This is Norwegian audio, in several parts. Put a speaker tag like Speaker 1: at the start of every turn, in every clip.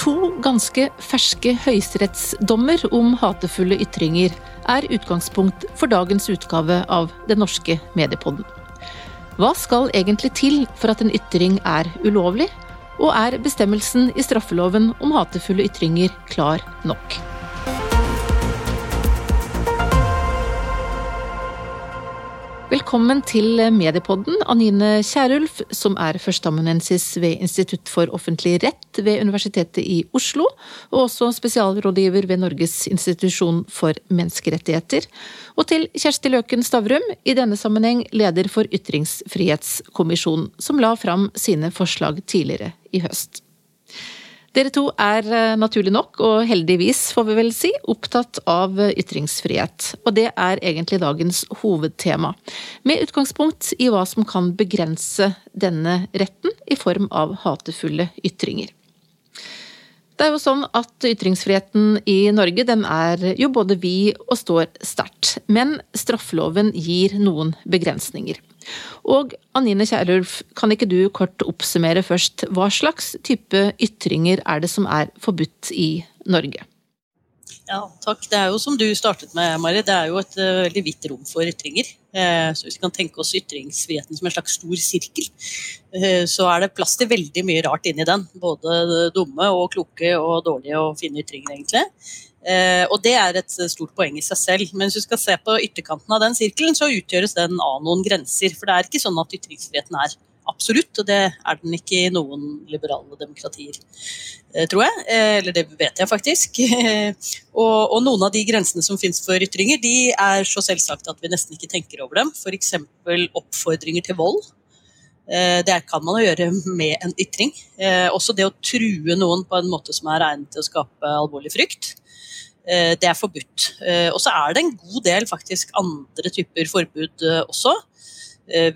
Speaker 1: To ganske ferske høyesterettsdommer om hatefulle ytringer er utgangspunkt for dagens utgave av Den norske mediepodden. Hva skal egentlig til for at en ytring er ulovlig, og er bestemmelsen i straffeloven om hatefulle ytringer klar nok? Velkommen til Mediepodden, Anine Kierulf, som er førsteamanuensis ved Institutt for offentlig rett ved Universitetet i Oslo, og også spesialrådgiver ved Norges institusjon for menneskerettigheter. Og til Kjersti Løken Stavrum, i denne sammenheng leder for Ytringsfrihetskommisjonen, som la fram sine forslag tidligere i høst. Dere to er eh, naturlig nok, og heldigvis får vi vel si, opptatt av ytringsfrihet. Og det er egentlig dagens hovedtema. Med utgangspunkt i hva som kan begrense denne retten i form av hatefulle ytringer. Det er jo sånn at Ytringsfriheten i Norge den er jo både vid og står sterkt. Men straffeloven gir noen begrensninger. Og Anine Kierulf, kan ikke du kort oppsummere først, hva slags type ytringer er det som er forbudt i Norge?
Speaker 2: Ja, takk. Det er jo som du startet med, Mari, det er jo et uh, veldig vidt rom for ytringer. Uh, så hvis vi kan tenke oss ytringsfriheten som en slags stor sirkel, uh, så er det plass til veldig mye rart inni den. Både dumme og kloke og dårlige og fine ytringer, egentlig. Og det er et stort poeng i seg selv. Men hvis du skal se på ytterkanten av den sirkelen, så utgjøres den av noen grenser. For det er ikke sånn at ytringsfriheten er absolutt, og det er den ikke i noen liberale demokratier, eh, tror jeg. Eh, eller det vet jeg faktisk. og, og, noen av de grensene som finnes for ytringer, de er så selvsagt at vi nesten ikke tenker over dem. F.eks. oppfordringer til vold. Det kan man gjøre med en ytring. Også det å true noen på en måte som er egnet til å skape alvorlig frykt. Eh, det er forbudt. Eh, og så er det en god del faktisk andre typer forbud eh, også.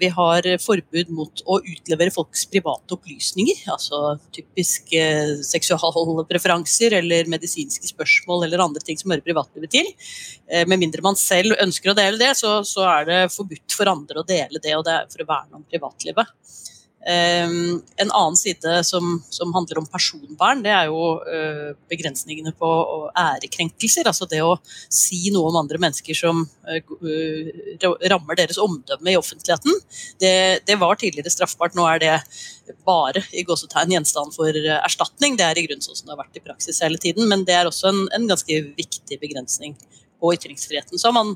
Speaker 2: Vi har forbud mot å utlevere folks private opplysninger. Altså typisk seksuale preferanser eller medisinske spørsmål eller andre ting som hører privatlivet til. Med mindre man selv ønsker å dele det, så er det forbudt for andre å dele det, og det er for å verne om privatlivet. Um, en annen side som, som, handler om personvern, det er jo uh, begrensningene på ærekrenkelser. Altså det å si noe om andre mennesker som uh, rammer deres omdømme i offentligheten. Det, det, var tidligere straffbart, nå er det bare i gåsetegn gjenstand for erstatning. Det er i grunnen sånn som det har vært i praksis hele tiden, men det er også en, en ganske viktig begrensning på ytringsfriheten. Så har man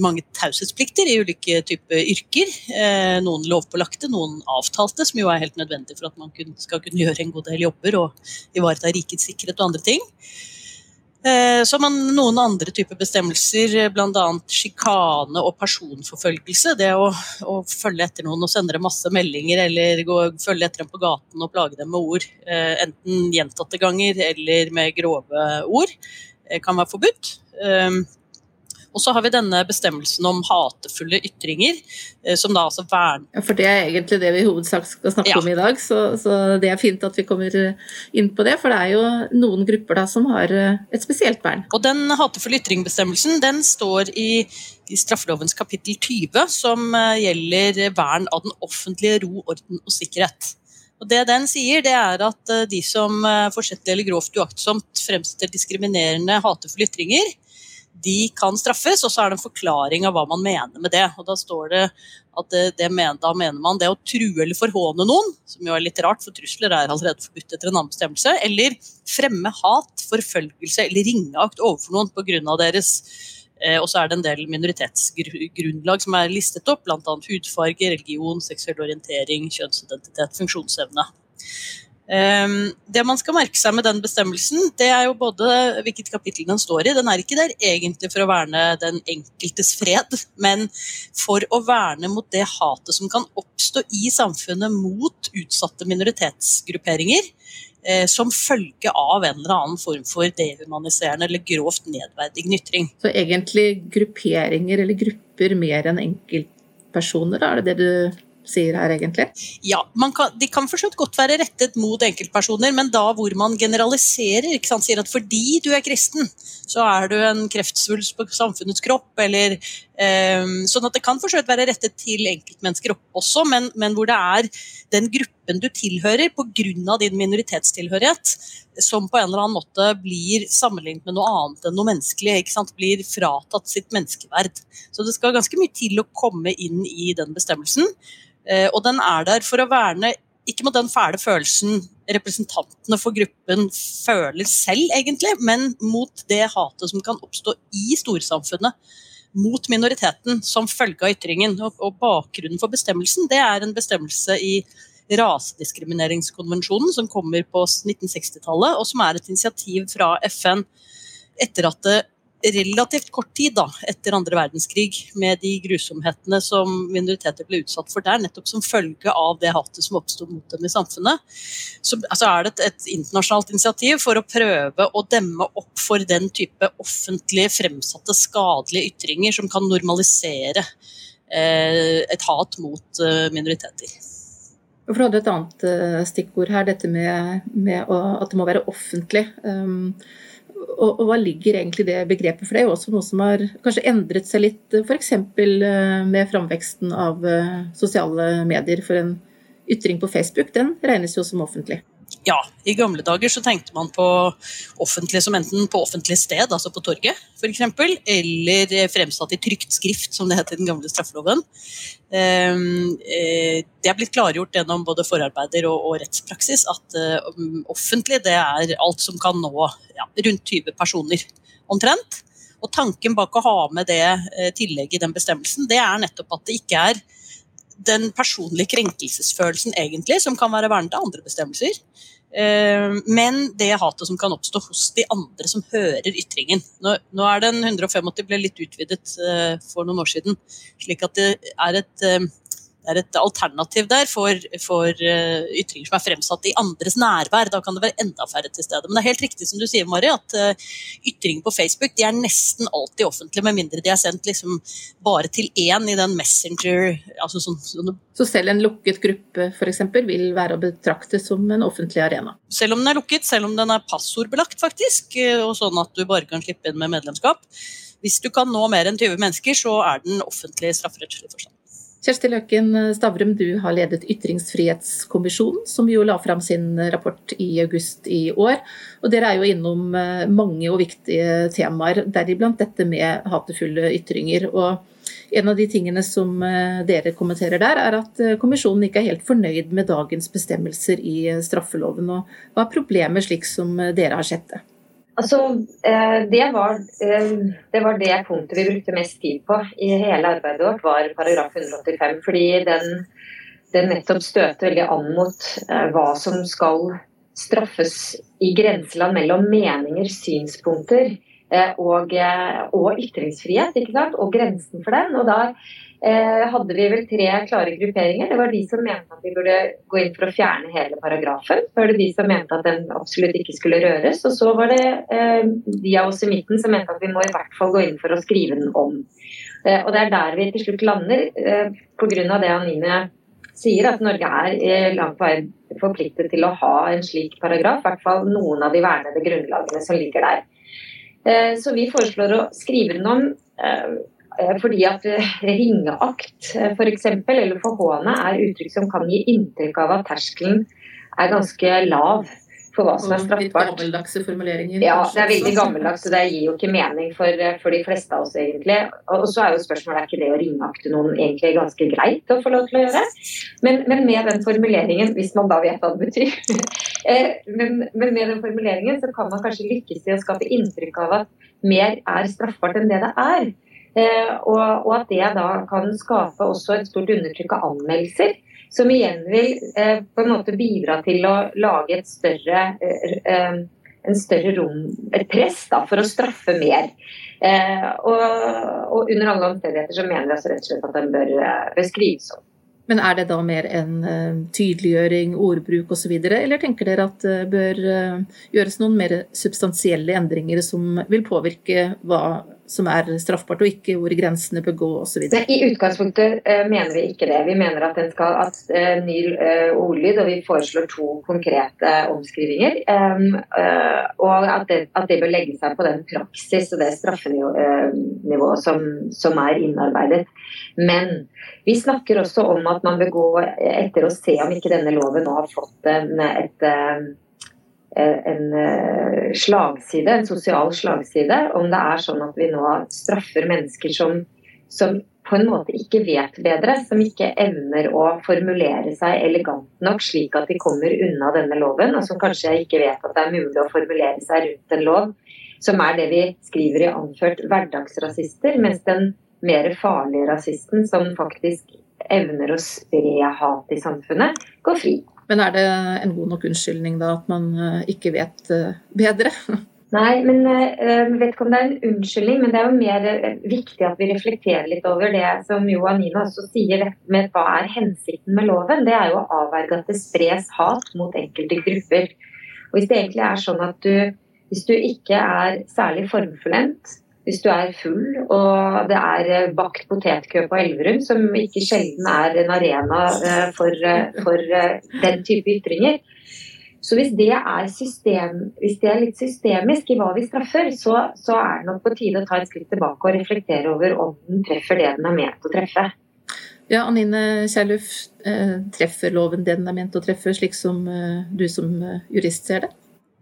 Speaker 2: mange taushetsplikter i ulike typer yrker. Eh, noen lovpålagte, noen avtalte, som jo er helt nødvendig for at man skal kunne gjøre en god del jobber og ivareta rikets sikkerhet og andre ting. Eh, så har man noen andre typer bestemmelser, bl.a. sjikane og personforfølgelse. Det å, å, følge etter noen og sende dem masse meldinger eller gå, følge etter dem på gaten og plage dem med ord. Eh, enten gjentatte ganger eller med grove ord. Kan være forbudt. Og så har vi denne bestemmelsen om hatefulle ytringer, eh, som da altså verner
Speaker 1: ja, For det er egentlig det vi i hovedsak skal snakke ja. om i dag, så, så, det er fint at vi kommer inn på det. For det er jo noen grupper da som har eh, et spesielt vern.
Speaker 2: Og den hatefulle ytringbestemmelsen den står i, i straffelovens kapittel 20, som eh, gjelder vern av den offentlige ro, orden og sikkerhet. Og det Den sier det er at de som forsettlig eller grovt uaktsomt fremsetter diskriminerende, hatefulle ytringer, de kan straffes, og så er det en forklaring av hva man mener med det. Og Da står det at det, det mener, da mener man det å true eller forhåne noen, som jo er litt rart, for trusler er allerede forbudt etter en annen bestemmelse, eller fremme hat, forfølgelse eller ringeakt overfor noen pga. deres eh, og så er det en del minoritetsgrunnlag som er listet opp, bl.a. hudfarge, religion, seksuell orientering, kjønnsidentitet, funksjonsevne. Um, det man skal merke seg med den bestemmelsen, det er jo både hvilket kapittel den står i. Den er ikke der egentlig for å verne den enkeltes fred, men for å verne mot det hatet som kan oppstå i samfunnet mot utsatte minoritetsgrupperinger. Eh, som følge av en eller annen form for dehumaniserende eller grovt nedverdigende ytring.
Speaker 1: Så egentlig grupperinger eller grupper mer enn enkeltpersoner, er det det du sier her, egentlig?
Speaker 2: Ja, kan, de kan forstått godt være rettet mot enkeltpersoner, men da hvor man generaliserer. Sier at fordi du er kristen, så er du en kreftsvulst på samfunnets kropp, eller sånn at det kan for være rettet til enkeltmennesker også, men, men, hvor det er den gruppen du tilhører pga. din minoritetstilhørighet, som på en eller annen måte blir sammenlignet med noe annet enn noe menneskelig. ikke sant? Blir fratatt sitt menneskeverd. Så det skal ganske mye til å komme inn i den bestemmelsen. Uh, og den er der for å verne ikke mot den fæle følelsen representantene for gruppen føler selv, egentlig, men mot det hatet som kan oppstå i storsamfunnet mot minoriteten som følge av ytringen. Og, og bakgrunnen for bestemmelsen det er en bestemmelse i rasediskrimineringskonvensjonen som kommer på 1960-tallet, og som er et initiativ fra FN etter at det relativt kort tid da, etter andre verdenskrig, med de grusomhetene som minoriteter ble utsatt for der, nettopp som følge av det hatet som oppsto mot dem i samfunnet, så altså er det et, et, internasjonalt initiativ for å prøve å demme opp for den type offentlig fremsatte skadelige ytringer som kan normalisere eh, et hat mot eh, minoriteter.
Speaker 1: For hadde et annet uh, stikkord her, dette med, med å, at det må være offentlig. Um, og, og, hva ligger egentlig det begrepet? For det er jo også noe som har kanskje endret seg litt, f.eks. Eh, med framveksten av eh, sosiale medier. For en ytring på Facebook, den regnes jo som offentlig.
Speaker 2: Ja, i gamle dager så tenkte man på offentlig som enten på offentlig sted, altså på torget f.eks., eller fremsatt i trygt skrift, som det het i den gamle straffeloven. Ehm, eh, det er blitt klargjort gjennom både forarbeider og, rettspraksis at uh, offentlig det er alt som kan nå ja, rundt 20 personer omtrent. Og tanken bak å ha med det uh, tillegget i den bestemmelsen, det er nettopp at det ikke er den personlige krenkelsesfølelsen egentlig, som kan være vernet av andre bestemmelser. Eh, men det hatet som kan oppstå hos de andre som hører ytringen. Nå, er den 185 ble litt utvidet eh, for noen år siden, slik at det er et eh, det er et alternativ der for, for uh, ytringer som er fremsatt i andres nærvær. Da kan det være enda færre til stede. Men det er helt riktig som du sier, Mari, at uh, ytringer på Facebook de er nesten alltid offentlige, med mindre de er sendt liksom bare til én i den Messenger altså sånn, sånn.
Speaker 1: Så selv en lukket gruppe eksempel, vil være å betrakte som en offentlig arena?
Speaker 2: Selv om den er lukket, selv om den er passordbelagt, faktisk, eh, og sånn at du bare kan slippe inn med medlemskap. Hvis du kan nå mer enn 20 mennesker, så er den offentlig strafferettslig forstand.
Speaker 1: Kjersti Løken Stavrum, du har ledet Ytringsfrihetskommisjonen, som jo la fram sin rapport i august i år. Og dere er jo innom eh, mange og viktige temaer, deriblant dette med hatefulle ytringer. Og en av de tingene som eh, dere kommenterer der, er at eh, kommisjonen ikke er helt fornøyd med dagens bestemmelser i straffeloven. Og hva er problemet slik som dere har sett det?
Speaker 3: Altså, eh, det var, eh, det var, det punktet vi brukte mest tid på i hele arbeidet vårt, var paragraf 185. Fordi den, den nettopp støter veldig an mot eh, hva som skal straffes i grenseland mellom meninger, synspunkter og, og ytringsfrihet. Og grensen for den. Og der eh, hadde vi vel tre klare grupperinger. Det var de som mente at vi burde gå inn for å fjerne hele paragrafen. Så var det de som mente at den absolutt ikke skulle røres. Og så var det eh, de av oss i midten som mente at vi må i hvert fall gå inn for å skrive den om. Eh, og det er der vi til slutt lander, eh, pga. det Anine sier, at Norge er eh, langt på vei forpliktet til å ha en slik paragraf. I hvert fall noen av de vernede grunnlagene som ligger der. Eh, så vi foreslår å skrive den om eh, fordi at eh, ringeakt eh, f.eks. eller forhåne er uttrykk som kan gi inntrykk av at terskelen er ganske lav for hva som er straffbart.
Speaker 1: Litt Gammeldagse formuleringer.
Speaker 3: Ja, det er veldig gammeldags, og det gir jo ikke mening for, for, de fleste av oss egentlig. Og så er jo spørsmålet er ikke det å ringeakte noen egentlig ganske greit å få lov til å gjøre. Men, men med den formuleringen, hvis man da vet hva det betyr, men, men, med den formuleringen så kan man kanskje lykkes i å skape inntrykk av at mer er straffbart enn det det er. Eh, og, og, at det da kan skape også et stort undertrykk av anmeldelser. Som igjen vil eh, på en måte bidra til å lage et større, eh, en større rom, et press da, for å straffe mer. Og, og, under alle omstendigheter så mener vi altså rett og slett at den bør, bør skrives om.
Speaker 1: Men er det da mer en tydeliggjøring, ordbruk osv., eller tenker dere at det bør gjøres noen mer substansielle endringer som vil påvirke hva som er straffbart, og ikke hvor grensene bør gå osv.?
Speaker 3: I utgangspunktet uh, mener vi ikke det. Vi mener at den skal ha uh, ny uh, ordlyd, og vi foreslår to konkrete omskrivinger. Um, og at det, at det, bør legge seg på den praksis og det straffenivået som, som er innarbeidet. Men vi snakker også om at man bør gå etter å se om ikke denne loven nå har fått en, et Eh, en eh, slagside, en sosial slagside, om det er sånn at vi nå straffer mennesker som, som på en måte ikke vet bedre, som ikke evner å formulere seg elegant nok slik at de kommer unna denne loven, og som kanskje ikke vet at det er mulig å formulere seg rundt en lov, som er det vi skriver i anført hverdagsrasister, mens den mer farlige rasisten, som faktisk evner å spre hat i samfunnet, går fri.
Speaker 1: Men er det en god nok unnskyldning da at man eh, ikke vet eh, bedre?
Speaker 3: Nei, men jeg eh, vet ikke om det er en unnskyldning, men det er jo mer viktig at vi reflekterer litt over det som jo Anina også sier med hva er hensikten med loven. Det er jo å avverge at det spres hat mot enkelte grupper. Og Hvis det egentlig er sånn at du, hvis du ikke er særlig formfullendt, hvis du er full og det er eh, bakt potetkø på Elverum, som ikke sjelden er en arena eh, for, eh, for den type ytringer. Så hvis det, system, hvis det, er litt systemisk i hva vi straffer, så, så, er det nok på tide å ta et skritt tilbake og reflektere over om den treffer det den er ment å treffe.
Speaker 1: Ja, Anine Kjærluf, treffer loven det den er ment å treffe, slik som du som jurist ser det?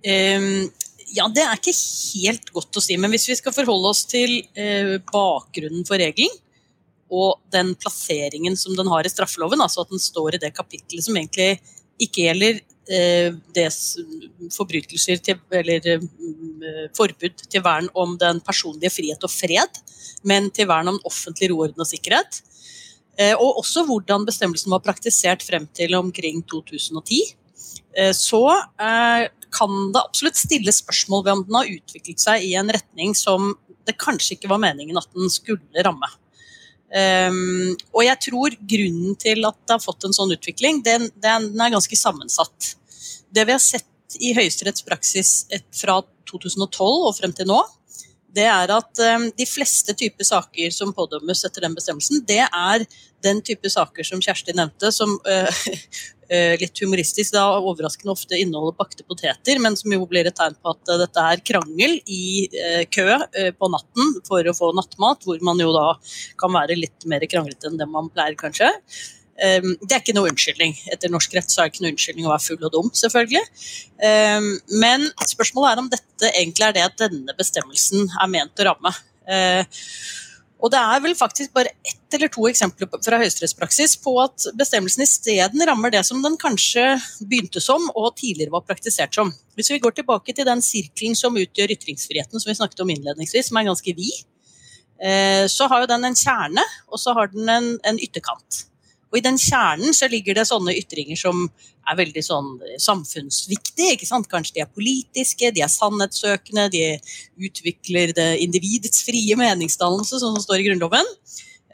Speaker 2: Um, ja, Det er ikke helt godt å si, men hvis vi skal forholde oss til eh, bakgrunnen for regelen, og den plasseringen som den har i straffeloven, altså at den står i det kapittelet som egentlig ikke gjelder eh, des, forbrytelser til, eller eh, forbud til vern om den personlige frihet og fred, men til vern om offentlig ro, orden og sikkerhet. Eh, og også hvordan bestemmelsen var praktisert frem til omkring 2010. Eh, så eh, kan det absolutt stilles spørsmål ved om den har utviklet seg i en retning som det kanskje ikke var meningen at den skulle ramme. Um, og jeg tror grunnen til at det har fått en sånn utvikling, den, den er ganske sammensatt. Det vi har sett i Høyesteretts praksis fra 2012 og frem til nå, det er at um, de fleste typer saker som pådømmes etter den bestemmelsen, det er den type saker som Kjersti nevnte, som uh, Eh, litt humoristisk, da overraskende ofte inneholder bakte poteter, men som jo blir et tegn på at eh, dette er krangel i eh, kø på natten for å få nattmat, hvor man jo da kan være litt mer kranglete enn det man pleier, kanskje. Det er ikke noe unnskyldning. Etter norsk rett så er det ikke noe unnskyldning å være full og dum, selvfølgelig. Men spørsmålet er om dette egentlig er det at denne bestemmelsen er ment å ramme. Og det er vel faktisk bare ett eller to eksempler fra høyesterettspraksis på at bestemmelsen isteden rammer det som den kanskje begynte som og tidligere var praktisert som. Hvis vi går tilbake til den sirkelen som utgjør ytringsfriheten som vi snakket om innledningsvis, som er ganske vid, eh, så har jo den en kjerne, og så har den en, en ytterkant. Og I den kjernen så ligger det sånne ytringer som er veldig sånn samfunnsviktige. ikke sant? Kanskje de er politiske, de er sannhetssøkende, de utvikler det individets frie meningsdannelse, sånn som står i Grunnloven.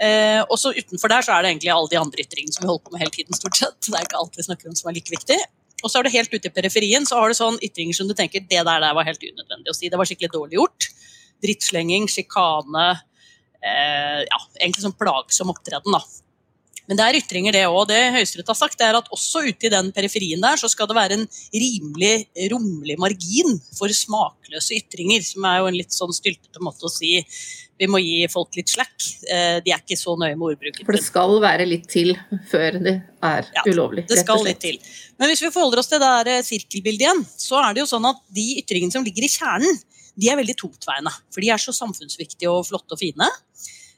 Speaker 2: Eh, og så Utenfor der så er det egentlig alle de andre ytringene som vi holder på med hele tiden. stort sett. Det er ikke alt vi snakker om som er like viktig. Og så er det helt ute i periferien så har du sånn ytringer som du tenker det der, der var helt unødvendig å si. Det var skikkelig dårlig gjort. Drittslenging, sjikane. Eh, ja, egentlig sånn plagsom opptreden. da. Men det er ytringer, det òg. Det Høyesterett har sagt, det er at også ute i den periferien der, så skal det være en rimelig rommelig margin for smakløse ytringer. Som er jo en litt sånn styltete måte å si vi må gi folk litt slack. Eh, de er ikke så nøye med ordbruken.
Speaker 1: For det skal være litt til før det er ja, ulovlig?
Speaker 2: Det skal litt til. Men hvis vi forholder oss til det der eh, sirkelbildet igjen, så er det jo sånn at de ytringene som ligger i kjernen, de er veldig tungtveiende. For de er så samfunnsviktige og flotte og fine.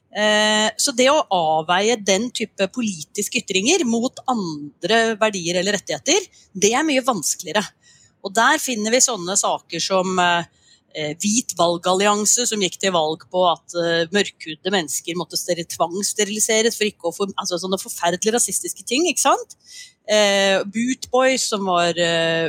Speaker 2: Eh, så det å avveie den type politiske ytringer mot andre verdier eller rettigheter, det er mye vanskeligere. Og der finner vi sånne saker som eh, eh, Hvit valgallianse, som gikk til valg på at mørkhudede mennesker måtte tvangssteriliseres for ikke å få altså sånne forferdelige rasistiske ting. ikke sant? Eh, Bootboys, som var eh,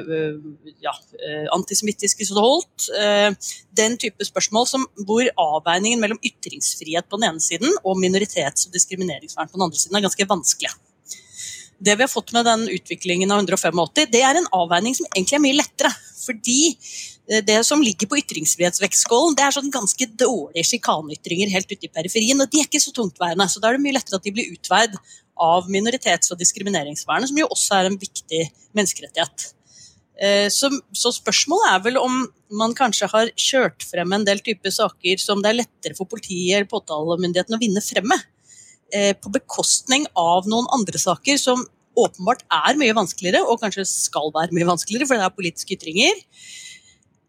Speaker 2: ja, eh, antisemittiske så det holdt. Eh, den type spørsmål som, hvor avveiningen mellom ytringsfrihet på den ene siden og minoritets- og diskrimineringsvern på den andre siden er ganske vanskelig. det vi har fått med den utviklingen av 185, det er en avveining som egentlig er mye lettere. Fordi eh, det som ligger på ytringsfrihetsvektskålen, det er sånn ganske dårlige sjikaneytringer helt ute i periferien, og de er ikke så tungtveiende. Så da er det mye lettere at de blir utveid av minoritets- og diskrimineringsvernet, som jo også er en viktig menneskerettighet. Eh, så, så, spørsmålet er vel om man kanskje har kjørt frem en del typer saker som det er lettere for politiet eller påtalemyndigheten å vinne frem med. Eh, på bekostning av noen andre saker som åpenbart er mye vanskeligere, og kanskje skal være mye vanskeligere, for det er politiske ytringer,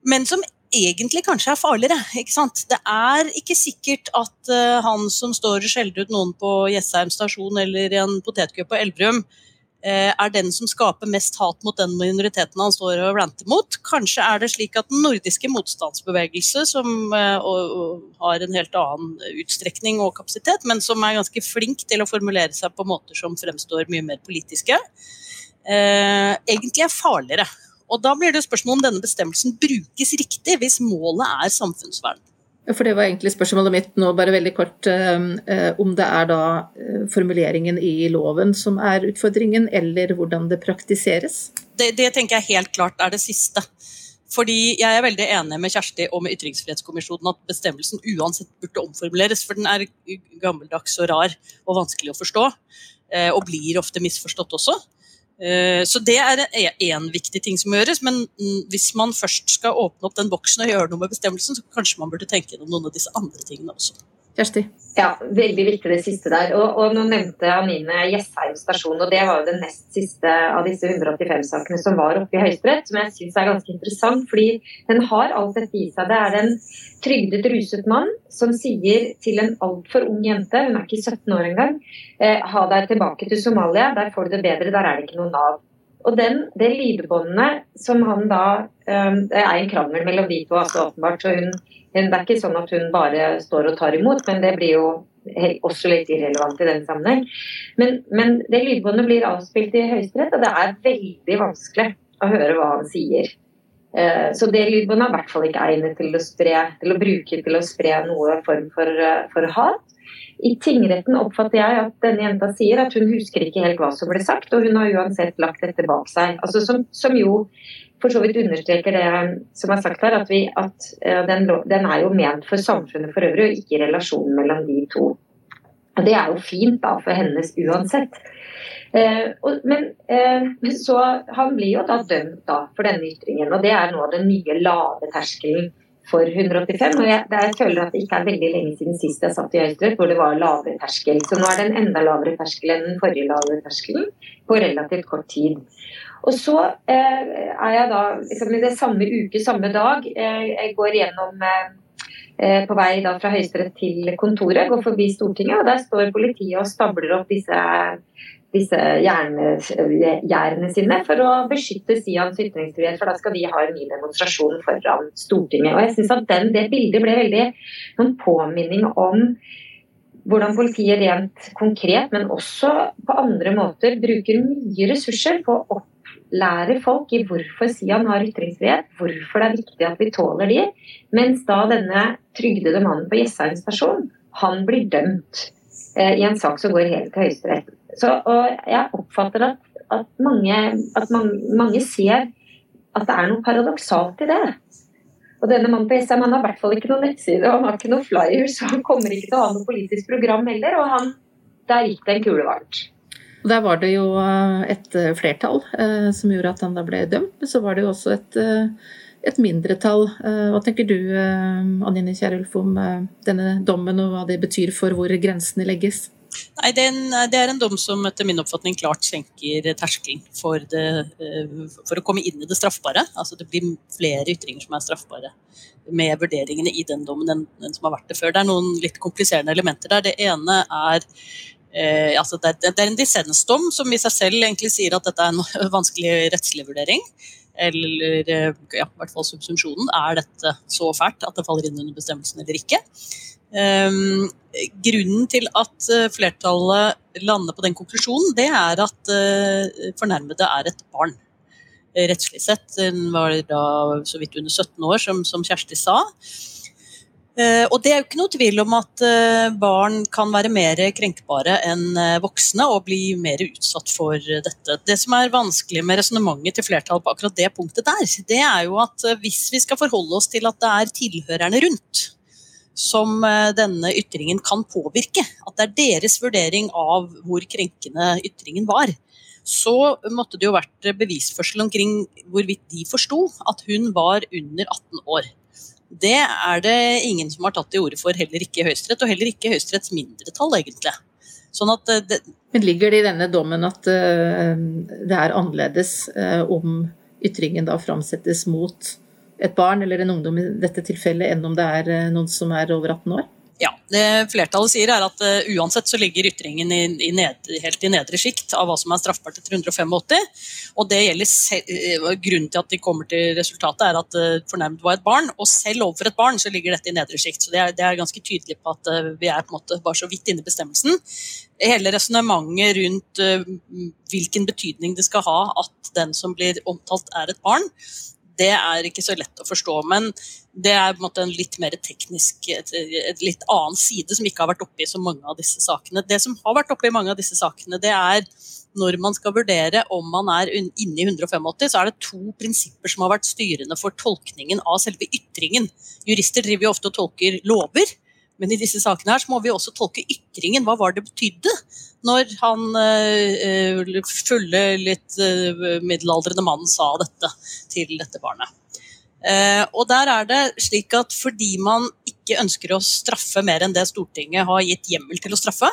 Speaker 2: men som egentlig kanskje er farligere. ikke sant? Det er ikke sikkert at uh, han som står og skjeller ut noen på Jessheim stasjon eller i en potetkø på Elverum, uh, er den som skaper mest hat mot den minoriteten han står og ranter mot. Kanskje er det slik at den nordiske motstandsbevegelse, som eh, har en helt annen utstrekning og kapasitet, men som er ganske flink til å formulere seg på måter som fremstår mye mer politiske, egentlig er farligere. Og Da blir det spørsmål om denne bestemmelsen brukes riktig, hvis målet er samfunnsvern.
Speaker 1: For det var egentlig spørsmålet mitt nå, bare veldig kort. Eh, eh, om det er da eh, formuleringen i loven som er utfordringen, eller hvordan det praktiseres?
Speaker 2: Det, det tenker jeg helt klart er det siste. Fordi Jeg er veldig enig med Kjersti og med Ytringsfrihetskommisjonen at bestemmelsen uansett burde omformuleres, for den er gammeldags og rar og vanskelig å forstå. Og blir ofte misforstått også. Eh, så det er én viktig ting som må gjøres, men mm, hvis man først skal åpne opp den boksen og gjøre noe med bestemmelsen, så kanskje man burde tenke gjennom noen av disse andre tingene også.
Speaker 1: Kjersti?
Speaker 3: Ja, veldig viktig det siste der. Og, og nå nevnte Anine Jessheim stasjon, og det var jo den nest siste av disse 185-sakene som var oppe i Høyesterett, som jeg syns er ganske interessant, fordi den har alt dette i seg. Det er en trygdet, ruset mann som sier til en altfor ung jente, hun er ikke 17 år engang, eh, ha deg tilbake til Somalia, der får du det bedre, der er det ikke noe Nav. Og den, det lydbåndet som han da um, Det er en krangel mellom de to, altså åpenbart. så hun det er ikke sånn at hun bare står og tar imot, men det blir jo også litt irrelevant i den sammenheng. Men, men det lydbåndet blir avspilt i Høyesterett, og det er veldig vanskelig å høre hva han sier. Eh, så det lydbåndet er i hvert fall ikke egnet til å, spre, til å bruke til å spre noe form for, eh, for hat. I tingretten oppfatter jeg at denne jenta sier at hun husker ikke helt hva som ble sagt, og hun har uansett lagt dette bak seg. Altså som, som jo for så vidt understreker det som er sagt her, at, vi, at eh, den, den, er jo ment for samfunnet for øvrig, og ikke relasjonen mellom de to. Og Det er jo fint da for hennes uansett. Eh, og, men eh, så han blir jo da dømt da for denne ytringen, og det er nå den nye lave terskelen for 185. og jeg, jeg, føler at det ikke er veldig lenge siden sist jeg satt i Høyesterett hvor det var lavere terskel. Så nå er det en enda lavere terskel enn den forrige lavere terskelen på relativt kort tid. Og så eh, er jeg da liksom, i det samme uke, samme dag, eh, jeg går gjennom eh, eh på vei da fra Høyesterett til kontoret, går forbi Stortinget, og der står politiet og stabler opp disse, disse gjerdene sine for å beskytte Sians ytringsfrihet, for da skal de ha en ny demonstrasjon foran Stortinget. Og jeg synes at den, Det bildet ble veldig en påminning om hvordan politiet rent konkret, men også på andre måter, bruker mye ressurser på å opplære folk i hvorfor Sian har ytringsfrihet, hvorfor det er viktig at vi tåler de, mens da denne trygdede mannen på Jessheim stasjon, han blir dømt eh, i en sak som går helt til Høyesterett. Og jeg oppfatter at, at, mange, at man, mange, ser at det er noe paradoksalt i det. Og denne mannen på SM han har i hvert fall ikke noen nettside, og han har ikke noen flyer, så han kommer ikke til å ha noe politisk program heller. Og han, der gikk det en kule varmt.
Speaker 1: Og Der var det jo eh, et eh, flertall eh, som gjorde at han da ble dømt, men så var det jo også et, et mindretall. Hva tenker du Anine Kierulf om denne dommen og hva det betyr for hvor grensene legges?
Speaker 2: Nei, det er, en, det er, en, dom som etter min oppfatning klart senker terskelen for, for, å komme inn i det straffbare. Altså Det blir flere ytringer som er straffbare med vurderingene i den dommen enn, enn som har vært det før. Det er noen litt kompliserende elementer der. Det ene er Eh, altså det, det, er en dissensdom som i seg selv egentlig sier at dette er en vanskelig rettslig vurdering. Eller eh, ja, i hvert fall subsumpsjonen. Er dette så fælt at det faller inn under bestemmelsen eller ikke? Um, grunnen til at eh, flertallet lander på den konklusjonen, det er at uh, fornærmede er et barn. Rettslig sett. Hun var da så vidt under 17 år, som, som Kjersti sa. Eh, og det er jo ikke noe tvil om at eh, barn kan være mer krenkbare enn eh, voksne og bli mer utsatt for dette. Det som er vanskelig med resonnementet til flertallet på akkurat det punktet der, det er jo at hvis vi skal forholde oss til at det er tilhørerne rundt som denne ytringen kan påvirke, at det er deres vurdering av hvor krenkende ytringen var, så måtte det jo vært bevisførsel omkring hvorvidt de forsto at hun var under 18 år. Det er det ingen som har tatt til orde for, heller ikke i Høyesterett, og heller ikke Høyesteretts mindretall, egentlig. Sånn at
Speaker 1: eh,
Speaker 2: det,
Speaker 1: Men ligger det i denne dommen at uh, det er annerledes om ytringen da framsettes mot et barn eller en ungdom i dette tilfellet, enn om det er uh, noen som er over 18 år?
Speaker 2: Ja, det Flertallet sier er at uh, uansett så ligger ytringen i, i ned, helt i nedre sjikt av hva som er straffbart etter 185. og det gjelder uh, Grunnen til at de kommer til resultatet, er at uh, fornærmet var et barn. Og selv overfor et barn så ligger dette i nedre sjikt. Så det er, det er, ganske tydelig på at vi er på en måte bare så vidt inne i bestemmelsen. Hele resonnementet rundt hvilken betydning det skal ha at den som blir omtalt, er et barn, det er ikke så lett å forstå. Men det er på en måte en litt mer teknisk, et, et litt annen side som ikke har vært oppe i så mange av disse sakene. Det som har vært oppe i mange av disse sakene, det er når man skal vurdere om man er inne i 185, så er det to prinsipper som har vært styrende for tolkningen av selve ytringen. Jurister driver jo ofte og tolker lover. Men i disse sakene her så må vi også tolke ytringen. Hva var det betydde når han uh, fulle, litt uh, middelaldrende mannen sa dette til dette barnet. Uh, og der er det slik at fordi man ikke ønsker å straffe mer enn det Stortinget har gitt hjemmel til å straffe,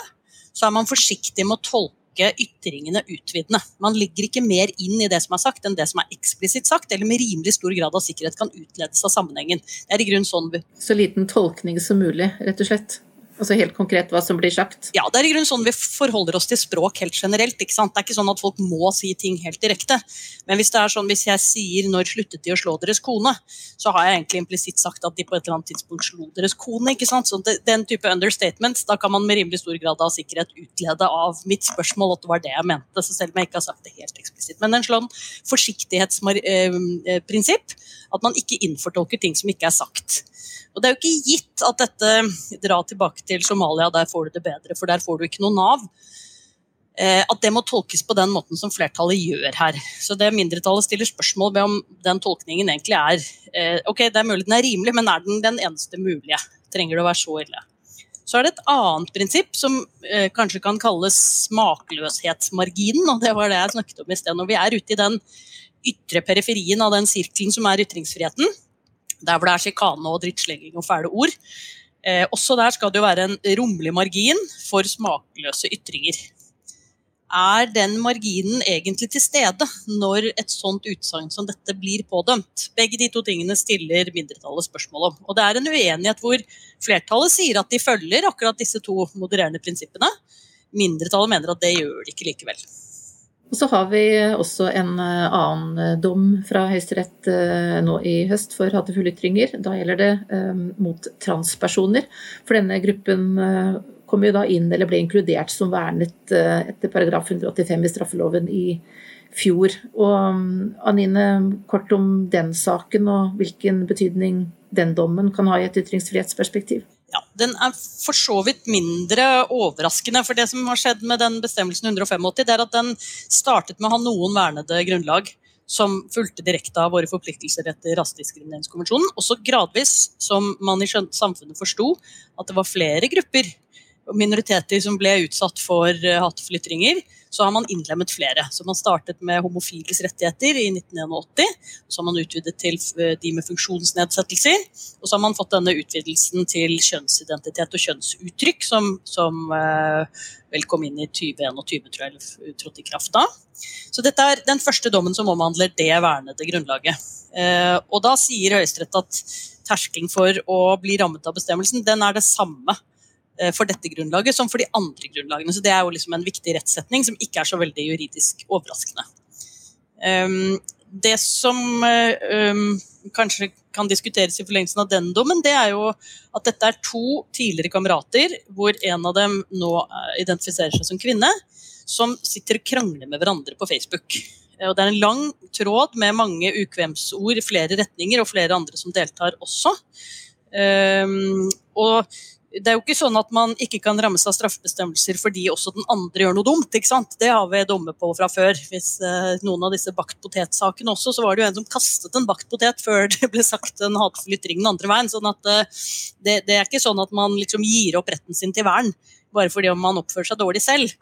Speaker 2: så er man forsiktig med å tolke tolke ytringene utvidende. Man ligger ikke mer inn i det som er sagt, enn det som er eksplisitt sagt, eller med rimelig stor grad av sikkerhet kan utledes av sammenhengen. Det er i grunn sånn
Speaker 1: Så liten tolkning som mulig, rett og slett? Altså helt konkret hva som blir sagt?
Speaker 2: Ja, det er i grunnen sånn vi forholder oss til språk helt generelt. ikke sant? Det er ikke sånn at folk må si ting helt direkte. Men hvis det er sånn, hvis jeg sier 'når sluttet de å slå deres kone', så har jeg egentlig implisitt sagt at de på et eller annet tidspunkt slo deres kone. ikke sant? Så Den type understatements, da kan man med rimelig stor grad av sikkerhet utlede av mitt spørsmål at det var det jeg mente, så selv om jeg ikke har sagt det helt eksplisitt. Men en sånn forsiktighetsprinsipp, eh, at man ikke innfortolker ting som ikke er sagt. Og Det er jo ikke gitt at dette drar tilbake til Somalia, der får du det bedre, for der får du ikke noe Nav. Eh, at det må tolkes på den måten som flertallet gjør her. Så det Mindretallet stiller spørsmål ved om den tolkningen egentlig er eh, ok, det er mulig den er rimelig, men er den den eneste mulige? Trenger det å være så ille? Så er det et annet prinsipp som eh, kanskje kan kalles smakløshetsmarginen. og Det var det jeg snakket om i sted. Når vi er ute i den ytre periferien av den sirkelen som er ytringsfriheten, der hvor det er sjikane og drittslenging og fæle ord. Eh, også der skal det jo være en rommelig margin for smakløse ytringer. Er den marginen egentlig til stede når et sånt utsagn som dette blir pådømt? Begge de to tingene stiller mindretallet spørsmål om. Og det er en uenighet hvor flertallet sier at de følger akkurat disse to modererende prinsippene. Mindretallet mener at det gjør de ikke likevel.
Speaker 1: Og så har vi også en eh, annen eh, dom fra Høyesterett eh, nå i høst for hatefulle ytringer. Da gjelder det mot transpersoner. For denne gruppen kom jo da inn, eller ble inkludert som vernet etter paragraf 185 i straffeloven i fjor. Og um, Anine, kort om den saken og hvilken betydning den dommen kan ha i et ytringsfrihetsperspektiv?
Speaker 2: Ja, den er for så vidt mindre overraskende. For det som har skjedd med den bestemmelsen 185, det er at den startet med å ha noen vernede grunnlag som fulgte direkte av våre forpliktelser etter Rasediskrimineringskonvensjonen. Også gradvis, som man i samfunnet forsto, at det var flere grupper minoriteter som ble utsatt for uh, hatefulle så har man innlemmet flere. Så man startet med homofiles rettigheter i 1981. Så har man utvidet til eh, de med funksjonsnedsettelser. Og så har man fått denne utvidelsen til kjønnsidentitet og kjønnsuttrykk, som, som uh, vel kom inn i 2021, tror jeg, trådte i kraft da. Så dette er den første dommen som omhandler det vernede grunnlaget. Og da sier Høyesterett at terskelen for å bli rammet av bestemmelsen, den er det samme Eh, for dette grunnlaget som for de andre grunnlagene. Så Det er jo liksom en viktig rettssetning som ikke er så veldig juridisk overraskende. Um, det som um, kanskje kan diskuteres i forlengelsen av den dommen, det er jo at dette er to tidligere kamerater, hvor en av dem nå eh, identifiserer seg som kvinne, som sitter og krangler med hverandre på Facebook. Og Det er en lang tråd med mange ukvemsord i flere retninger, og flere andre som deltar også. Um, og det er jo ikke sånn at man ikke kan rammes av straffebestemmelser fordi også den andre gjør noe dumt. ikke sant? Det har vi dommer på fra før. Hvis eh, noen av disse bakt potet-sakene også, så var det jo en som kastet en bakt potet før det ble sagt en hatefull ytring den andre veien. sånn at eh, det, det, er ikke sånn at man liksom gir opp retten sin til vern bare fordi om man oppfører seg dårlig selv.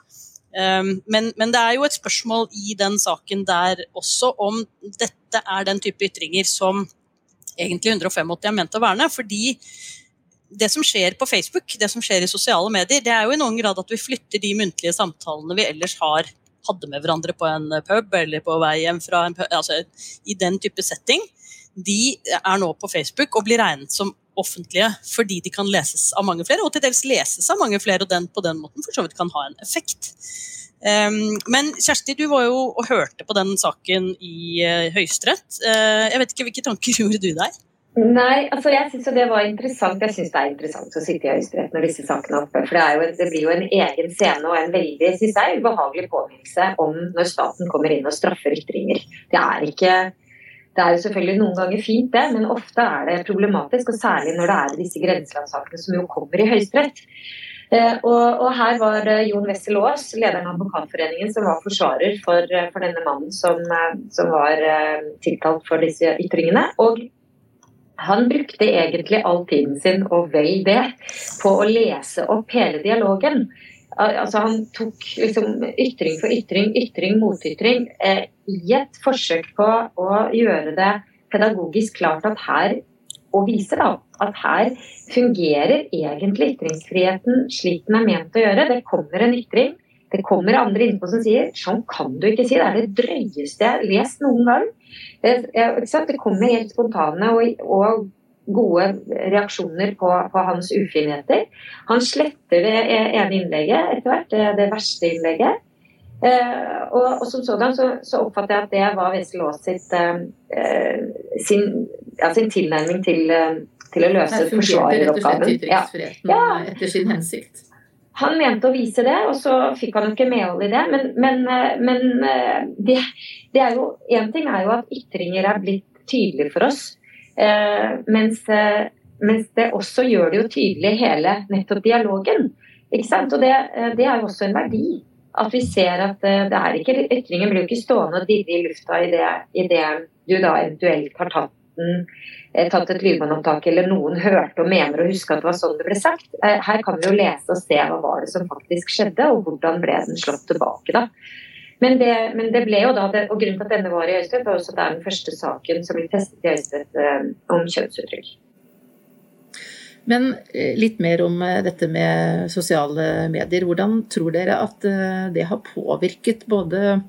Speaker 2: Um, men, men, det er jo et spørsmål i den saken der også om dette er den type ytringer som egentlig 185 er ment å verne. fordi det som skjer på Facebook, det som skjer i sosiale medier, det er jo i noen grad at vi flytter de muntlige samtalene vi ellers har hadde med hverandre på en pub eller på vei hjem fra en pub, altså i den type setting, de er nå på Facebook og blir regnet som offentlige fordi de kan leses av mange flere, og til dels leses av mange flere, og den på den måten for så vidt kan ha en effekt. Um, men Kjersti, du var jo og hørte på den saken i uh, Høyesterett. Uh, jeg vet ikke, Hvilke tanker gjorde du der?
Speaker 3: Nei, altså jeg syns det var interessant. Jeg syns det er interessant å sitte i Høyesterett når disse sakene er oppe. For det, jo, det, blir jo en egen scene og en veldig synes jeg, ubehagelig påminnelse om når staten kommer inn og straffer ytringer. Det er ikke det er jo selvfølgelig noen ganger fint, det, men ofte er det problematisk. Og særlig når det er disse grenselandssakene som jo kommer i Høyesterett. Eh, og, og, her var Jon Wessel Aas, lederen av Advokatforeningen, som var forsvarer for, for denne mannen som, eh, som var eh, tiltalt for disse ytringene. Og han brukte egentlig all tiden sin, og vel det, på å lese opp hele dialogen. Altså Han tok liksom ytring for ytring, ytring mot ytring, eh, i et forsøk på å gjøre det pedagogisk klart at her og viser da at her fungerer egentlig ytringsfriheten slik den er ment å gjøre. Det kommer en ytring, det kommer andre innpå som sier sånn kan du ikke si, det er det drøyeste jeg har lest noen gang. Det kommer helt spontane og, og gode reaksjoner på, på, hans ufinheter. Han sletter det ene innlegget etter hvert, det, det verste innlegget. Eh, og, og, som sådan så, så, oppfatter jeg at det var Wessel Aas eh, sin, ja, sin, tilnærming til, eh, til å løse forsvareroppgaven.
Speaker 1: Ja. ja. etter sin hensikt.
Speaker 3: Han mente å vise det, og så fikk han ikke medhold i det. Men, men, eh, men eh, det, det, er jo En ting er jo at ytringer er blitt tydelige for oss. Eh, mens, eh, mens, det også gjør det jo tydelig hele nettopp dialogen. Ikke sant? Og det, det er jo også en verdi. At vi ser at det er ikke ytringen blir jo ikke stående og dirre i lufta i det, i det du da eventuelt har tatt den Eh, tatt et lydbåndopptak eller noen hørte og mener og husker at det var sånn det ble sagt. Eh, her kan vi jo lese og se hva var det som faktisk skjedde, og hvordan ble den slått tilbake. da. Men det, men det ble jo da, og Grunnen til at denne var i Høyesterett, var også at det er den første saken som blir testet i Høyesterett eh, om kjønnsuttrykk.
Speaker 1: Men litt mer om dette med sosiale medier. Hvordan tror dere at det har påvirket både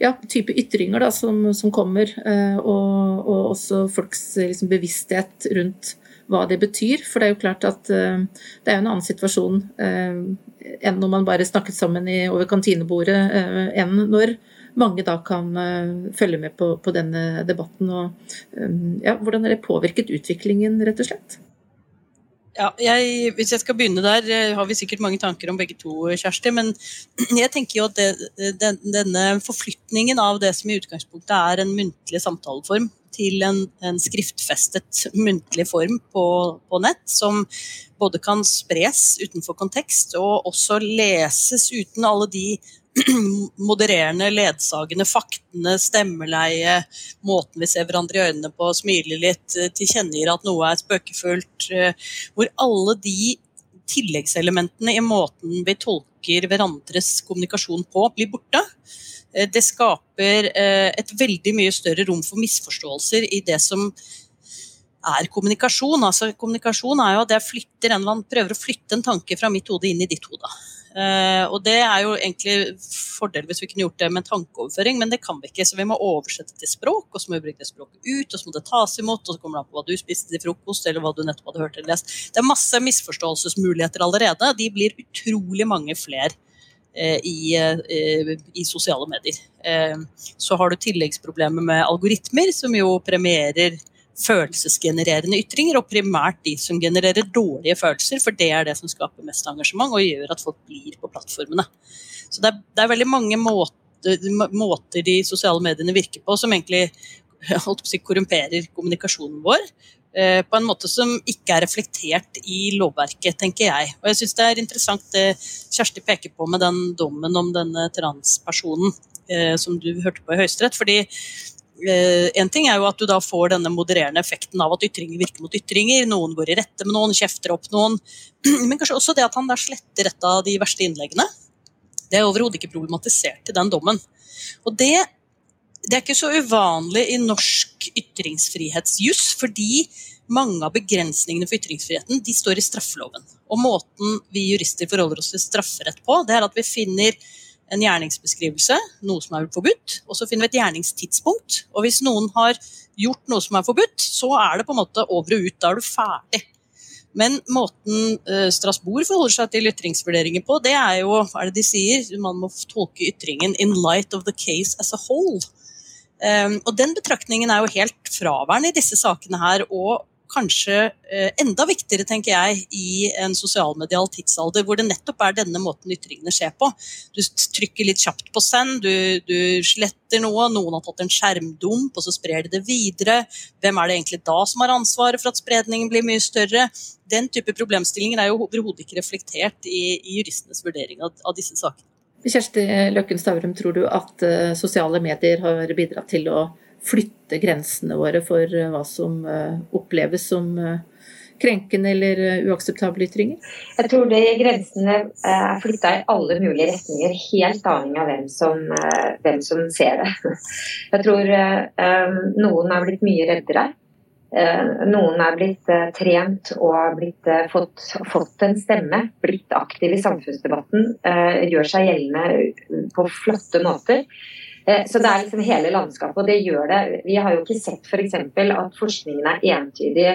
Speaker 1: ja, type ytringer da, som, som kommer, eh, og, og, også folks liksom, bevissthet rundt hva det betyr. For det er jo klart at det er en annen situasjon enn når man bare snakket sammen i, over kantinebordet, uh, enn når mange da kan følge med på, på, denne debatten. Og, um, ja, hvordan har det påvirket utviklingen, rett og slett?
Speaker 2: Ja, jeg, hvis jeg skal begynne der, eh, har vi sikkert mange tanker om begge to, Kjersti. Men jeg tenker jo at det, den, denne forflytningen av det som i utgangspunktet er en muntlig samtaleform, til en, en skriftfestet muntlig form på, på, nett, som både kan spres utenfor kontekst og også leses uten alle de modererende, ledsagende faktene, stemmeleie, måten vi ser hverandre i øynene på, smiler litt, tilkjennegir at noe er spøkefullt. Eh, hvor alle de tilleggselementene i måten vi tolker hverandres kommunikasjon på, blir borte. Eh, det skaper et veldig mye større rom for misforståelser i det som er kommunikasjon. Altså, kommunikasjon er jo at jeg flytter en, prøver å flytte en tanke fra mitt hode inn i ditt hode. Uh, og Det er jo egentlig fordel hvis vi kunne gjort det med tankeoverføring, men det kan vi ikke. Så vi må oversette til språk, og så må vi bruke det språket ut, og så må det tas imot, og så kommer det an på hva du spiste til frokost, eller hva du nettopp hadde hørt eller lest. Det er masse misforståelsesmuligheter allerede. De blir utrolig mange flere i, uh, i, sosiale medier. så har du tilleggsproblemer med algoritmer, som jo premierer følelsesgenererende ytringer, og primært de som genererer dårlige følelser, for det er det som skaper mest engasjement og gjør at folk blir på plattformene. Så det er, det er veldig mange måter, måter, de sosiale mediene virker på, som egentlig si, korrumperer kommunikasjonen vår. Eh, på en måte som ikke er reflektert i lovverket, tenker jeg. Og jeg syns det er interessant det Kjersti peker på med den dommen om denne transpersonen eh, som du hørte på i Høyesterett. fordi eh, en ting er jo at du da får denne modererende effekten av at ytringer virker mot ytringer. Noen går i rette med noen, kjefter opp noen. Men kanskje også det at han da sletter et av de verste innleggene. Det er overhodet ikke problematisert i den dommen. Og det det er ikke så uvanlig i norsk ytringsfrihetsjuss, fordi mange av begrensningene for ytringsfriheten de står i straffeloven. Og måten vi jurister forholder oss til strafferett på, det er at vi finner en gjerningsbeskrivelse, noe som er forbudt, og så finner vi et gjerningstidspunkt. Og hvis noen har gjort noe som er forbudt, så er det på en måte over og ut. Da er du ferdig. Men måten uh, Strasbourg forholder seg til ytringsvurderinger på, det er jo hva er det de sier? Man må tolke ytringen 'in light of the case as a whole'. Um, og Den betraktningen er jo helt fraværende i disse sakene her, og kanskje uh, enda viktigere, tenker jeg, i en sosialmedial tidsalder, hvor det nettopp er denne måten ytringene skjer på. Du trykker litt kjapt på send, du, du, sletter noe, noen har tatt en skjermdump, og så sprer de det videre. Hvem er det egentlig da som har ansvaret for at spredningen blir mye større? Den type problemstillinger er jo overhodet ikke reflektert i, i juristenes vurdering av, av disse sakene.
Speaker 1: Kjersti Løkken Stavrum, tror du at eh, sosiale medier har bidratt til å flytte grensene våre for eh, hva som eh, oppleves som krenkende eller uakseptable ytringer?
Speaker 3: Jeg tror de grensene er flytta i alle mulige retninger, helt avhengig av hvem som, hvem som ser det. Jeg tror noen er blitt mye reddere. Eh, noen er blitt eh, trent og blitt, eh, fått, fått, en stemme, blitt aktiv i samfunnsdebatten, gjør seg gjeldende på flotte måter. Så det er liksom hele landskapet, og det gjør det. Vi har jo ikke sett f.eks. For at forskningen er entydig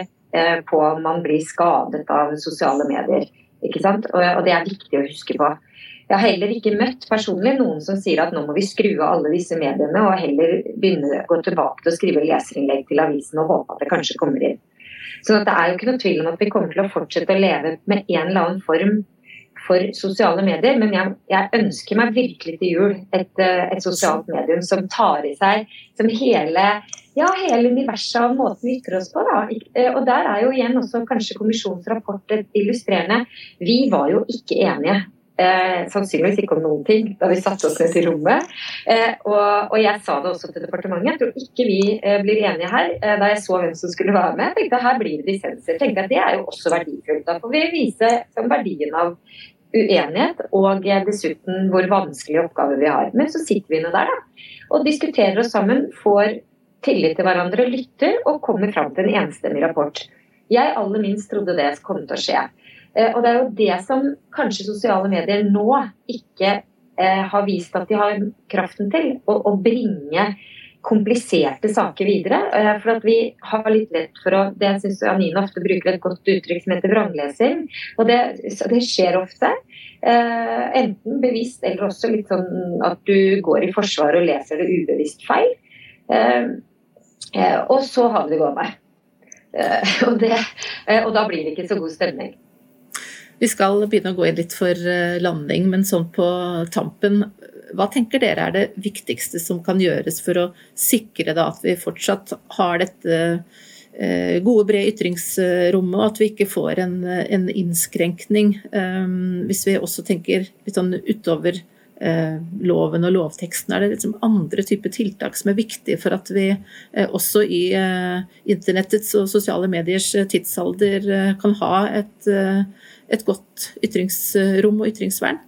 Speaker 3: på om man blir skadet av sosiale medier. Ikke sant? Og det er viktig å huske på. Jeg har heller ikke møtt personlig noen som sier at nå må vi skru av alle disse mediene og heller begynne å gå tilbake til å skrive leserinnlegg til avisen og håpe at det kanskje kommer inn. Så det er jo ikke noe tvil om at vi kommer til å fortsette å leve med en eller annen form for sosiale medier, men jeg, jeg ønsker meg virkelig til jul et, eh, et, sosialt medium som tar i seg som hele, ja, hele universet av måten vi ytrer oss på. Da. Eh, og der er jo igjen også kanskje kommisjonens rapport illustrerende. Vi var jo ikke enige Eh, sannsynligvis ikke om noen ting da vi satte oss ned i rommet. Eh, og, og, jeg sa det også til departementet. Jeg tror ikke vi eh, blir enige her. Eh, da jeg så hvem som skulle være med, tenkte jeg her blir det dissenser. tenkte jeg Det er jo også verdifullt. Da får vi vise verdien av uenighet og dessuten hvor vanskelige oppgaver vi har. Men så sitter vi nå der da, og diskuterer oss sammen, får tillit til hverandre, lytter og kommer fram til en enstemmig rapport. Jeg aller minst trodde det kom til å skje. Eh, og det er jo det som kanskje sosiale medier nå ikke eh, har vist at de har kraften til. Å, bringe kompliserte saker videre. Eh, for at vi har litt lett for å Det jeg syns Anine ofte bruker et godt uttrykk som heter vranglesing. Og det, det skjer ofte. Enten bevisst eller også litt sånn at du går i forsvar og leser det ubevisst feil. Og så har vi det gående. Og, det, og da blir det ikke så god stemning.
Speaker 1: Vi skal begynne å gå inn litt for eh, landing, men sånn på tampen. Hva tenker dere er det viktigste som kan gjøres for å sikre at vi fortsatt har dette eh, gode, brede ytringsrommet, og at vi ikke får en, en innskrenkning. Um, hvis vi også tenker litt sånn utover loven og lovteksten, er det liksom andre typer tiltak som er viktige for at vi også i internettets og sosiale mediers tidsalder kan ha et et godt ytringsrom og ytringsvern?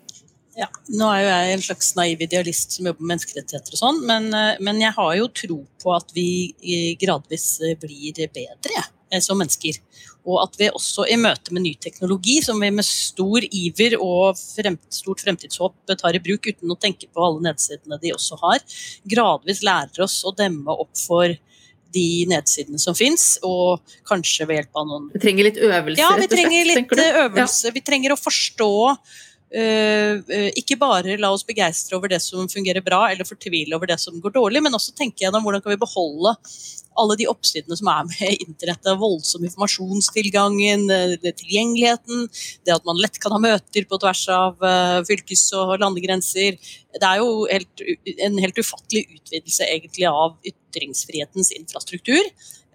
Speaker 2: Ja, Nå er jo jeg en slags naiv idealist som jobber med menneskerettigheter og sånn, men, eh, men, jeg har jo tro på at vi gradvis eh, blir bedre eh, som mennesker. Og at vi også i møte med ny teknologi, som vi med stor iver og fremt, stort fremtidshåp tar i bruk uten å tenke på alle nedsidene de også har, gradvis lærer oss å demme opp for de nedsidene som fins, og kanskje ved hjelp av noen
Speaker 1: Vi trenger litt øvelse,
Speaker 2: ja, vi trenger litt øvelse. Ja. Vi trenger å forstå Uh, uh, ikke bare la oss begeistre over det som fungerer bra, eller fortvile over det som går dårlig, men også tenke gjennom hvordan kan vi beholde alle de oppsidene som er med internettet. Voldsom informasjonstilgangen, tilgjengeligheten, det at man lett kan ha møter på tvers av fylkes- og landegrenser. Det er jo helt, en helt ufattelig utvidelse egentlig av ytringsfrihetens infrastruktur.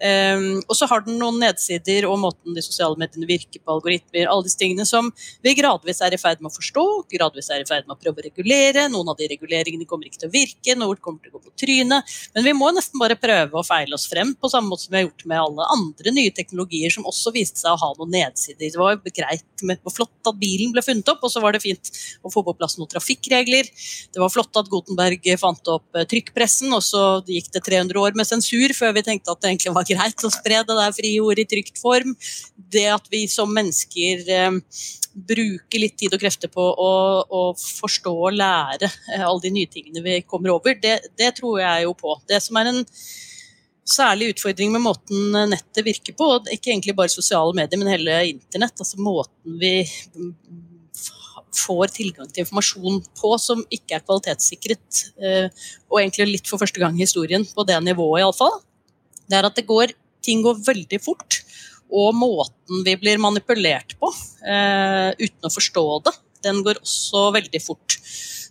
Speaker 2: Um, og så har den noen nedsider og måten de sosiale mediene virker på, algoritmer, alle disse tingene som vi gradvis er i ferd med å forstå, gradvis er i ferd med å prøve å regulere. Noen av de reguleringene kommer ikke til å virke, noe kommer til å gå på trynet. Men vi må nesten bare prøve å feile oss frem, på samme måte som vi har gjort med alle andre nye teknologier som også viste seg å ha noen nedsider. Det var greit, med, det flott at bilen ble funnet opp, og så var det fint å få på plass noen trafikkregler. Det var flott at Gutenberg fant opp eh, trykkpressen, og så gikk det 300 år med sensur før vi tenkte at det egentlig var greit å spre det der frie ordet i trygt form. Det at vi som mennesker eh, bruker litt tid og krefter på å, å forstå og lære eh, alle de nye tingene vi kommer over, det, det, tror jeg jo på. Det som er en særlig utfordring med måten nettet virker på, ikke egentlig bare sosiale medier, men hele internett, altså måten vi får tilgang til informasjon på som ikke er kvalitetssikret, eh, og egentlig litt for første gang i historien på det nivået iallfall, det er at det går, ting går veldig fort. Og måten vi blir manipulert på eh, uten å forstå det, den går også veldig fort.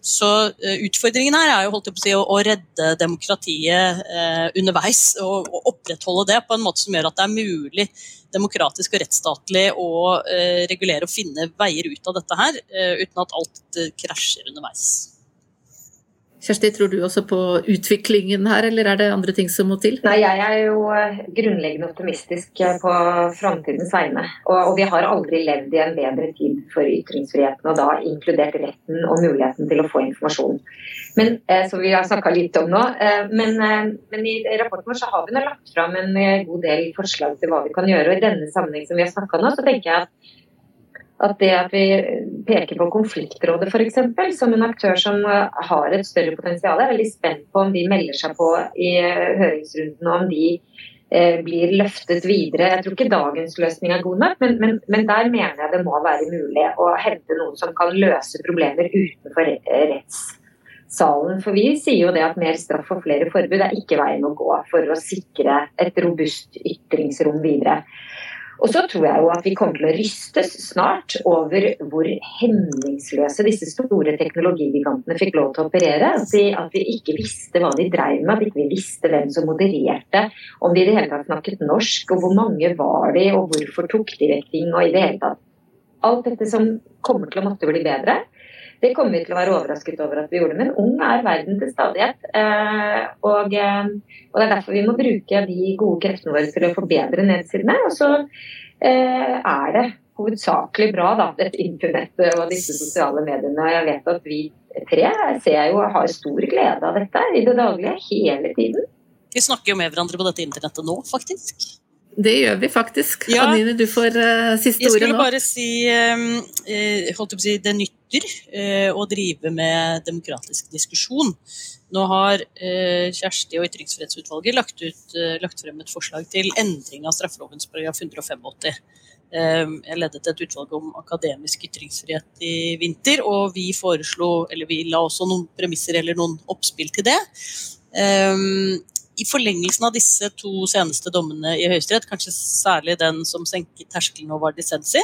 Speaker 2: Så uh, utfordringen her er jo holdt jeg på å, si, å, redde demokratiet eh, underveis. Og, og, opprettholde det på en måte som gjør at det er mulig demokratisk og rettsstatlig å eh, regulere og finne veier ut av dette her, uten at alt krasjer underveis.
Speaker 1: Kjersti, tror du også på utviklingen her, eller er det andre ting som må til?
Speaker 3: Nei, Jeg er jo eh, grunnleggende optimistisk eh, på framtidens vegne. Og, og, vi har aldri levd i en bedre tid for ytringsfriheten, og da inkludert retten og muligheten til å få informasjon. Men, eh, som vi har snakka litt om nå. Men, men, i rapporten vår så har vi nå lagt fram en god del forslag til hva vi kan gjøre. Og i denne sammenheng som vi har snakka nå, så tenker jeg at at det at vi peker på Konfliktrådet f.eks. som en aktør som eh, har et større potensial, er veldig spent på om de melder seg på i eh, høringsrunden, og om de eh, blir løftet videre. Jeg tror ikke dagens løsning er god nok, men, men, men, der mener jeg det må være mulig å hente noen som kan løse problemer utenfor rettssalen. For vi sier jo det at mer straff og flere forbud er ikke veien å gå for å sikre et robust ytringsrom videre. Og så tror jeg jo at vi kommer til å rystes snart over hvor hemningsløse disse store teknologigigantene fikk lov til å operere. Si at vi ikke visste hva de dreiv med, at vi ikke visste hvem som modererte. Om de i det hele tatt snakket norsk, og hvor mange var de, og hvorfor tok de vekk ting, og i det hele tatt. Alt dette som kommer til å måtte bli bedre. Det kommer vi til å være overrasket over at vi gjorde, men ung er verden til stadighet. Eh, og, eh, og, det er derfor vi må bruke de gode kreftene våre til å forbedre nedsidene. Og så eh, er det hovedsakelig bra, da, dette internettet og disse sosiale mediene. Jeg vet at vi tre ser jo har stor glede av dette i det daglige, hele tiden.
Speaker 2: Vi snakker jo med hverandre på dette internettet nå, faktisk.
Speaker 1: Det gjør vi faktisk. Ja. Anine, du får uh, siste ordet nå.
Speaker 2: Jeg skulle bare si, uh, holdt å si det nytter uh, å drive med demokratisk diskusjon. Nå har Kjersti og Ytringsfrihetsutvalget lagt, ut, lagt frem et forslag til endring av straffelovens paragraf 185. Jeg ledet et utvalg om akademisk ytringsfrihet i vinter, og vi foreslo, eller vi la også noen premisser eller noen oppspill til det. I forlengelsen av disse to seneste dommene i Høyesterett, kanskje særlig den som senket terskelen og var dissens i,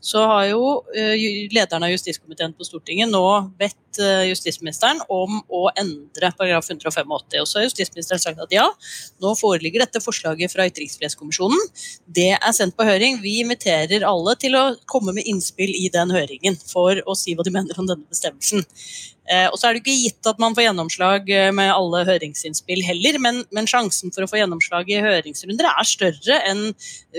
Speaker 2: så har jo uh, lederen av justiskomiteen på Stortinget nå bedt uh, justisministeren om å endre paragraf 185. Og så har justisministeren sagt at ja, nå foreligger dette forslaget fra Ytringsfrihetskommisjonen. Det er sendt på høring. Vi inviterer alle til å komme med innspill i den høringen for å si hva de mener om denne bestemmelsen. Eh, og så er det ikke gitt at man får gjennomslag eh, med alle høringsinnspill heller, men, men, sjansen for å få gjennomslag i høringsrunder er større enn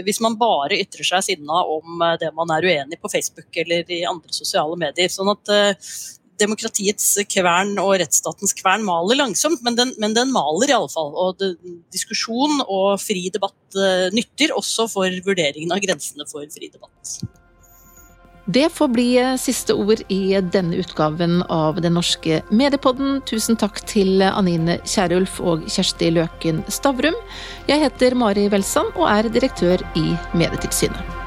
Speaker 2: hvis man bare ytrer seg sinna om eh, det man er uenig på Facebook eller i andre sosiale medier. Sånn at demokratiets kvern og rettsstatens kvern maler langsomt, men den, men den maler iallfall. Og det, diskusjon og fri debatt nytter, også for vurderingen av grensene for fri debatt.
Speaker 1: Det får bli siste ord i denne utgaven av Den norske mediepodden. Tusen takk til Anine Kierulf og Kjersti Løken Stavrum. Jeg heter Mari Welsand og er direktør i Medietilsynet.